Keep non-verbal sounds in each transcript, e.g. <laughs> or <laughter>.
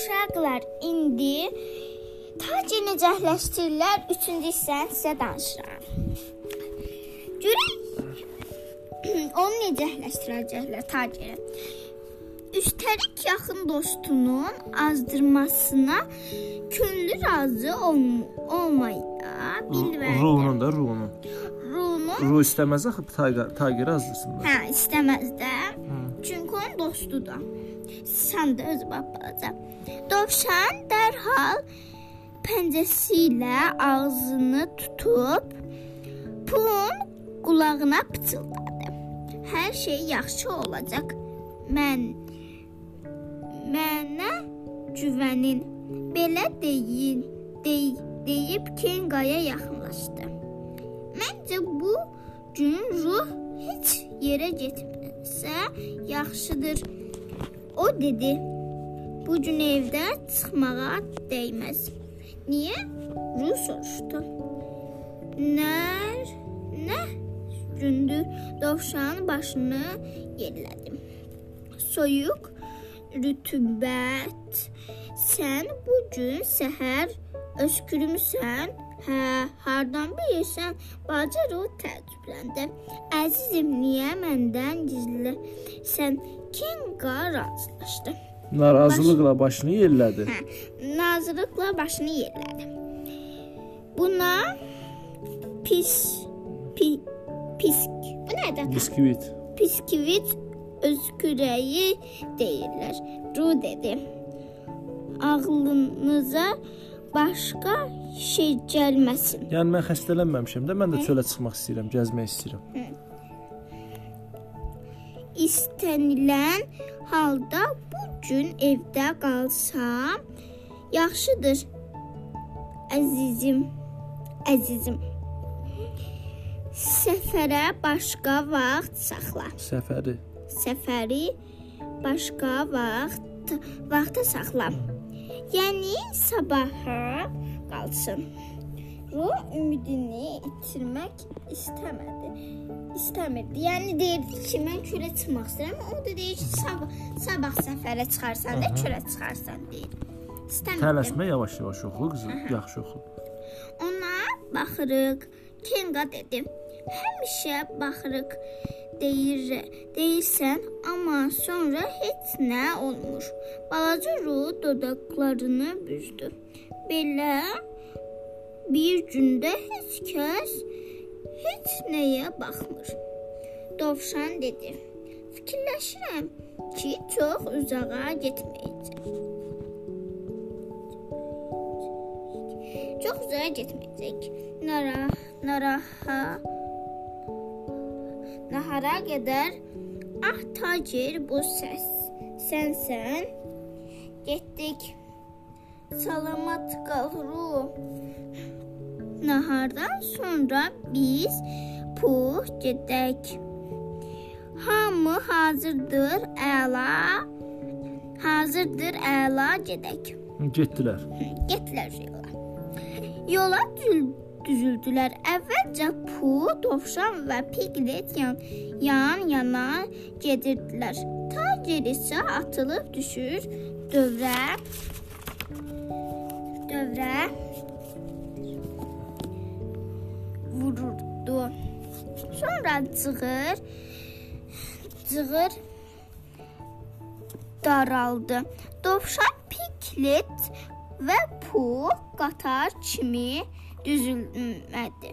Uşaqlar, indi tacı necəhləşdirirlər 3-cü hissəni sizə danışıram. Görək <clears throat> onu necəhləşdirəcəklər taciri. Üstəlik yaxın dostunun azdırmasına könlü razı olm olmaya bilverdi. Ruhunun da ruhunun. Ruhunu Ruh istəməz axı Tayger Tayger azdırsınlar. hə istəməz də. Çünki onun dostudur. Sən də öz balaca. Dovşan dərhal pəncəsi ilə ağzını tutub Pun qulağına pıçıldadı. Hər şey yaxşı olacaq. Mən mənə güvənin. Belə deyin, dey, deyib Kengaya yaxınlaşdı. Məncə bu gün ruh heç yerə getməsə yaxşıdır. O dedi. Bu gün evdə çıxmağa dəyməz. Niyə? Ruh soruşdu. Nə? Nə? Gündür dovşanın başını yellədim. Soyuq, rütubət. Sən bu gün səhər öskürmüsən? Hə, hardan bilirsən? Bacı Ruh təəccübləndi. Əzizim, niyə məndən gizli? Sən Kenga razılaşdı. Narazılıqla başını yellədi. Hə, nazırlıqla başını yerlədi. Buna pis pi, pisk. Bu nədir? Biskvit. Biskvit özkürəyi deyirlər. Ru dedi. Ağlınıza başqa şey gəlməsin. Yəni mən xəstələnməmişəm də, mən də çölə çıxmaq istəyirəm, gəzmək istəyirəm. İstənilən halda bu gün evdə qalsam yaxşıdır. Əzizim, əzizim. Səfərə başqa vaxt saxla. Səfəri. Səfəri başqa vaxt vaxta saxla. Yəni sabaha qalsın. Ru ümidini itirmək istəmədi. İstəmirdi. Yəni deyirdi ki, mən çölə çıxmaq istəyirəm. O da deyir ki, sabah sabah səfərə çıxarsan da çölə çıxarsan deyir. İstəmirdi. Tələsmə yavaş-yavaş oxu qızım, yaxşı oxu. Ona baxırıq. Kenga dedi. Həmişə baxırıq deyir, deyirsən, amma sonra heç nə olmur. Balaca Ru dodaqlarını büzdü. Belə bir gündə heç kəs heç nəyə baxmır. Dovşan dedi. Fikirləşirəm ki, çox uzağa getməyəcək. Çox uzağa getməyəcək. Nara, naraha Nahara qədər ah tacir bu səs. Sənsən. Getdik. Salamat qal Ru. Nahardan sonra biz Puh gedək. Hamı hazırdır, əla. Hazırdır, əla gedək. Getdilər. Getdilər yola. Yola düz düzüldülər. Əvvəlcə Pu, Dovşan və Piglet yan, yan-yana gedirdilər. Tacir isə atılıb düşür dövrə dövrə vururdu. Sonra cığır cığır daraldı. Dovşan Piglet və Pu qatar kimi düzülmədi.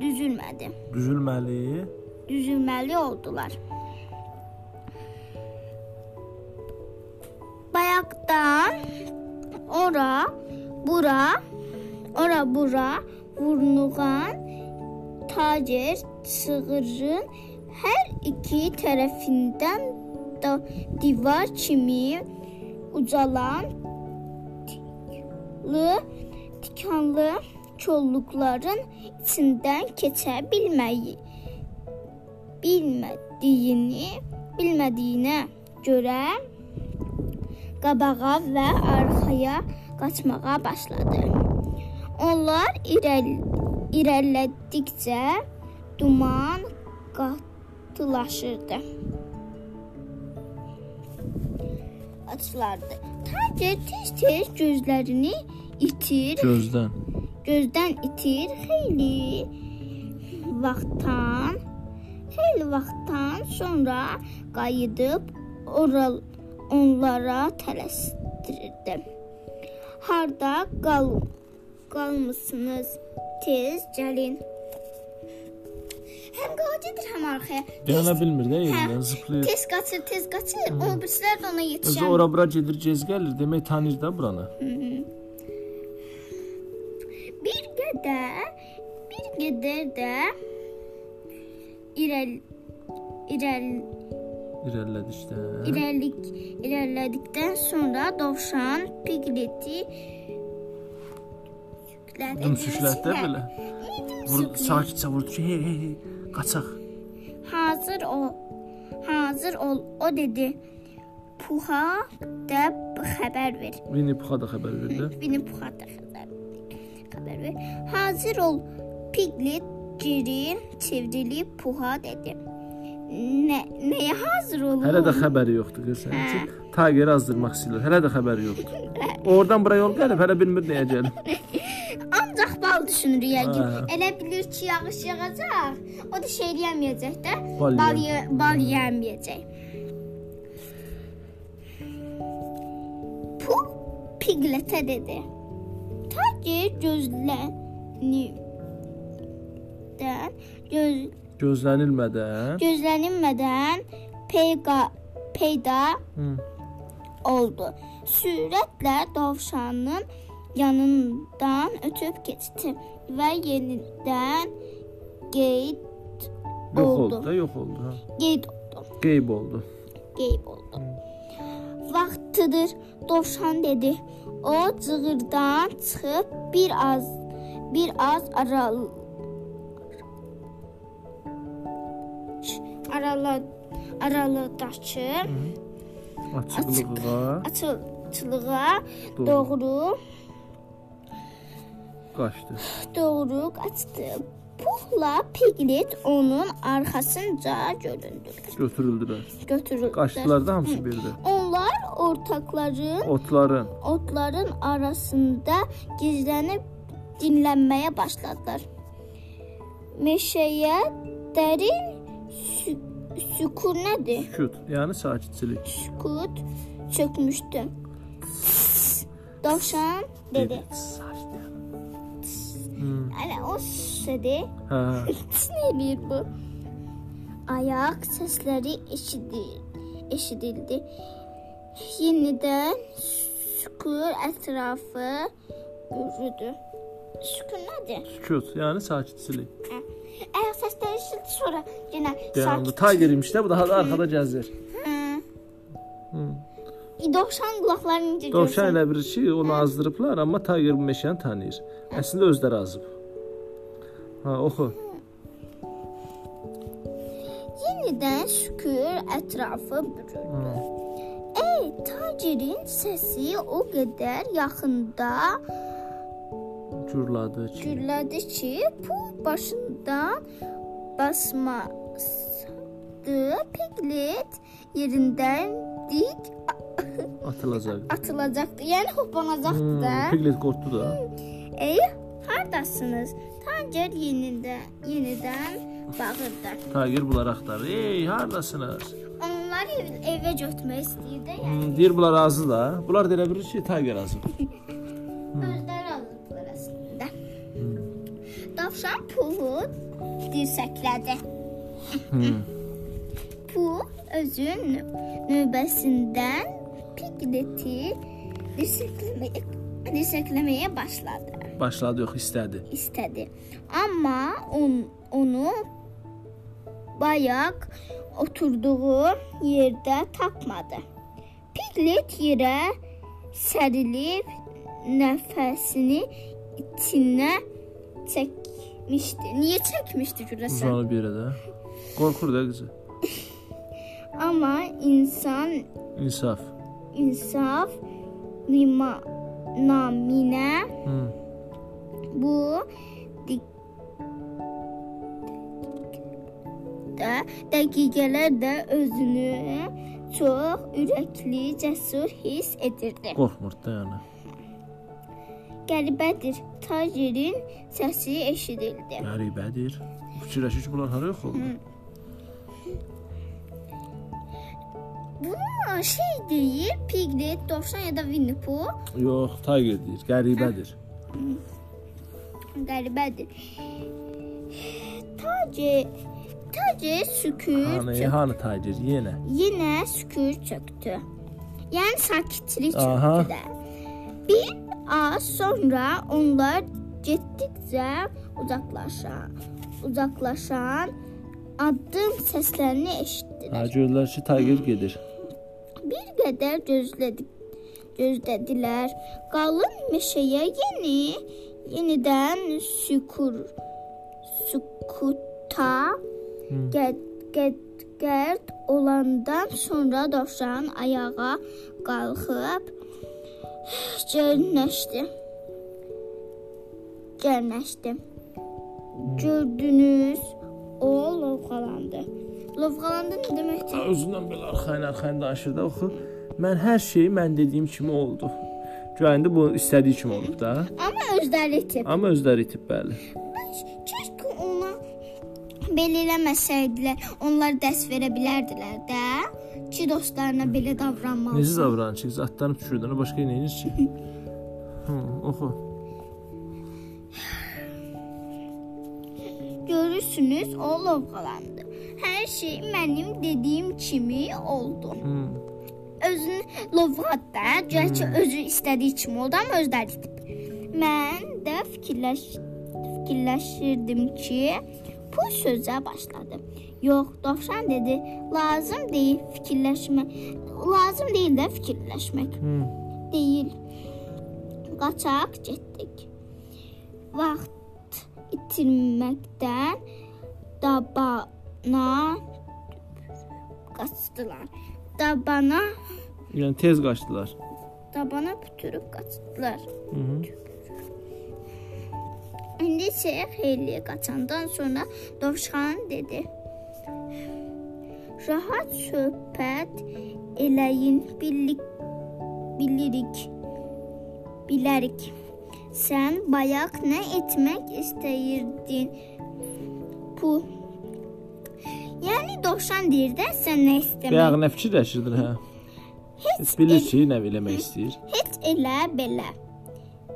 Düzülmədi. Düzülməli. Düzülməli oldular. Bayaqdan ora, bura, ora bura vurnuğan tacir çığırın hər iki tərəfindən da divar kimi ucalan lı tikanlı kolluqların içindən keçə bilməyi bilmədiyini bilmədiyinə görə qabağa və arxaya qaçmağa başladı. Onlar irəl irəlilədikcə duman qatılaşırdı. açılardı. Tacir tez-tez gözlərini itir, Gözdən. gözdən itir. Xeyli vaxtdan, xeyli vaxtdan sonra qayıdıb oral onlara tələsdirirdi. Harda qal qalmısınız? Tez gəlin. Həm qacidir, həm arxaya. Dayana bilmir də yerindən zıplayır. Tez qaçır, tez qaçır. O birisilər də ona Özü yetişər. ora bura gedir, gez gəlir. Demək tanıyır da buranı. Bir qədər, bir qədər də irəl irəl İrəlilədikdə. irəlik irəlilədikdən sonra dovşan Pigleti Dümsüklərdə belə. Vur, sakitcə vurdu ki, hey, hey, hey, qaçaq. Hazır ol. Hazır ol. O dedi. Puha da xəbər ver. Winnie Puha da xəbər verdi. Winnie Puha da xəbər ver. Hazır ol. Piglet geri çevrilib Puha dedi. Nə nəyə hazır olum? Hələ də xəbəri yoxdur sənin ki. Tageri azdırmaq istəyirlər. Hələ də xəbəri yoxdur. Oradan bura yol gəlib, hələ bilmir nəyə gəlib. <laughs> Ancaq bal düşünür yəqin. Hə. Elə bilir ki, yağış yağacaq. O da şey yeməyəcək də. Bal Bal, bal yeməyəcək. Pu Pigletə dedi. Tacir gözləni göz Gözlənilmədən. gözlənilmədən peyqa peyda Hı. oldu. Sürətlə dovşanın yanından ötüb keçdi və yenidən qeyd Yox Oldu. oldu da, yox oldu. Qeyd oldu. Qeyb oldu. Qeyb oldu. Vaxtıdır, dovşan dedi. O cığırdan çıxıb bir az bir az aral arala aralıdakı Açıqlığa açılığa doğru doğru qaçdı. doğru qaçdı. Puhla Piglet onun arxasınca göründülər. Götürüldülər. Götürüldülər. Qaçdılar da hamısı birdə. Onlar ortaqların Otların otların arasında gizlənib dinlənməyə başladılar. Meşəyə dərin sü sükunədir. sükut, yəni sakitçilik. Sükut çökmüşdü. Dovşan dedi. Sakit. Hələ o dedi. Hə. Nə eləyir bu? Ayaq səsləri eşidir, eşidildi. Yenidən sükut ətrafı bürüdü. Sükun nədir? Sükut, yəni sakitçilik. Ayaq səsləri eşidildi, sonra yenə Dayandı. Tiger imiş də bu daha da arxada gəzir. Hı. Dovşan qulaqlarını necə Dovşan elə bilir ki, onu azdırıblar, amma Tiger bu meşəni tanıyır. Əslində özləri azıb. Ha, oxu. Yenidən sükür ətrafı bürüdü. Ey, tacirin səsi o qədər yaxında Gürladı ki. gürlədi ki, pul başından basmadı. Piglet yerindən dik Atılacaq. atılacaqdı. Yəni hoppanacaqdı da. Hmm, Piglet qorxdu da. Ey, hardasınız? Tacer yenidən yenidən bağırdı. Tiger bunları axtarır. Ey, hardasınız? Onlar ev, evə götürmək istəyirdi. Yəni Hmm, deyir bunlar azı da. Bunlar da elə bilir ki, Tiger azıb. <laughs> özləri aldılar əslində. Dovşan pulu dirsəklədi. Hmm. <laughs> Pul özün növbəsindən Pigleti dirsəkləməyə dirsəkləməyə başladı. Başladı yox, istədi. istədi. Amma on, onu bayaq oturduğu yerdə tapmadı. Piglet yerə sərilib nəfəsini içinə çəkmişdi. Niyə çəkmişdi görəsən? Uzanıb yerə də. Qorxur da qızı. <laughs> Amma insan İnsaf. insaf nima naminə Hmm. bu də dəqiqələr də özünü çox ürəkli, cəsur hiss edirdi. Qorxmur da yəni. Qəribədir. Tacirin səsi eşidildi. Qəribədir. Fikirləşir ki, bunlar hara yox oldu? Bunu şey deyir, Piglet, dovşan ya da Winnie Pooh Yox, Tiger deyir. Qəribədir. qəribədir. Taci Taci sükut Hanı, çöktü. hanı Tiger yenə? Yenə sükut çöktü. Yəni sakitlik Aha. çöktü də. Bir az sonra onlar getdikcə uzaqlaşan, uzaqlaşan addım səslərini eşitdilər. Ha, gördülər ki, Tiger gedir. Bir qədər gözlədik. Gözlədilər. Qalın meşəyə yeni yenidən sükur sükuta gəd gəd gərd olandan sonra dovşan ayağa qalxıb gərnəşdi. Gərnəşdi. Gördünüz, o lovğalandı. Lovğalandı nə deməkdir? Özündən belə arxayın arxayın danışır da oxu. Mən hər şey mən dediyim kimi oldu. Güyəndə bu istədiyi kimi olub da. Amma özləri itib. Amma özləri itib bəli. Belə eləməsəydilər, onlar dərs verə bilərdilər də. Ki dostlarına belə Necə davranmalısan. davranır ki, zadlarını düşürdün, başqa nə edir ki? Hı, oxu. Görürsünüz, o lovğalandı. Hər şey mənim dediyim kimi oldu. Hı. Özünü lovğadı da, gərçi özü istədiyi kimi oldu, amma özləri. Mən də fikirləş fikirləşirdim ki, bu sözə başladı. Yox, dovşan dedi, lazım deyil fikirləşmək. Lazım deyil də fikirləşmək. Hı. Deyil. Qaçaq getdik. Vaxt itirməkdən dabana qaçdılar. Dabana, Yəni tez qaçdılar. dabana bütürüb qaçdılar. Hı -hı. İndi isə xeyli qaçandan sonra dovşan dedi. Rahat söhbət eləyin, birlik bilirik. Bilərik. Sən bayaq nə etmək istəyirdin? Bu Yəni dovşan deyir də sən nə istəmək? Bayaq nə fikirləşirdin hə? Heç bilir ki, nə eləmək istəyir. Heç elə belə.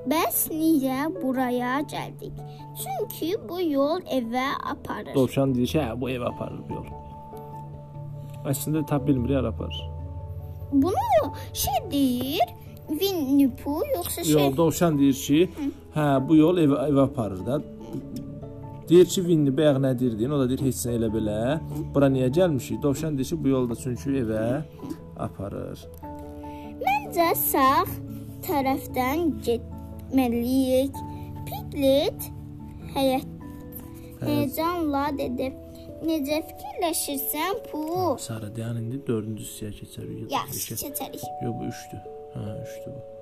Bəs niyə buraya gəldik? Çünki bu yol evə aparır. Dovşan deyir ki, hə, bu ev aparır bu yol. Əslində tap bilmir, yer aparır. Bunu şey deyir, Winnie Pooh yoxsa şey? Yox, dovşan deyir ki, hə, bu yol evə, evə aparır da. Deyir ki, Winnie bayaq nə deyirdin? O da deyir, heç nə elə belə. Bura niyə gəlmişik? Dovşan deyir ki, bu yolda çünki evə aparır. Məncə sağ tərəfdən getməliyik. Piglet həyət həyəcanla dedi. Necə fikirləşirsən Pooh? Sara dayan indi 4-cü hissəyə keçərik. Yaxşı, keçərik. Yox, bu 3-dür. Hə, 3-dür bu.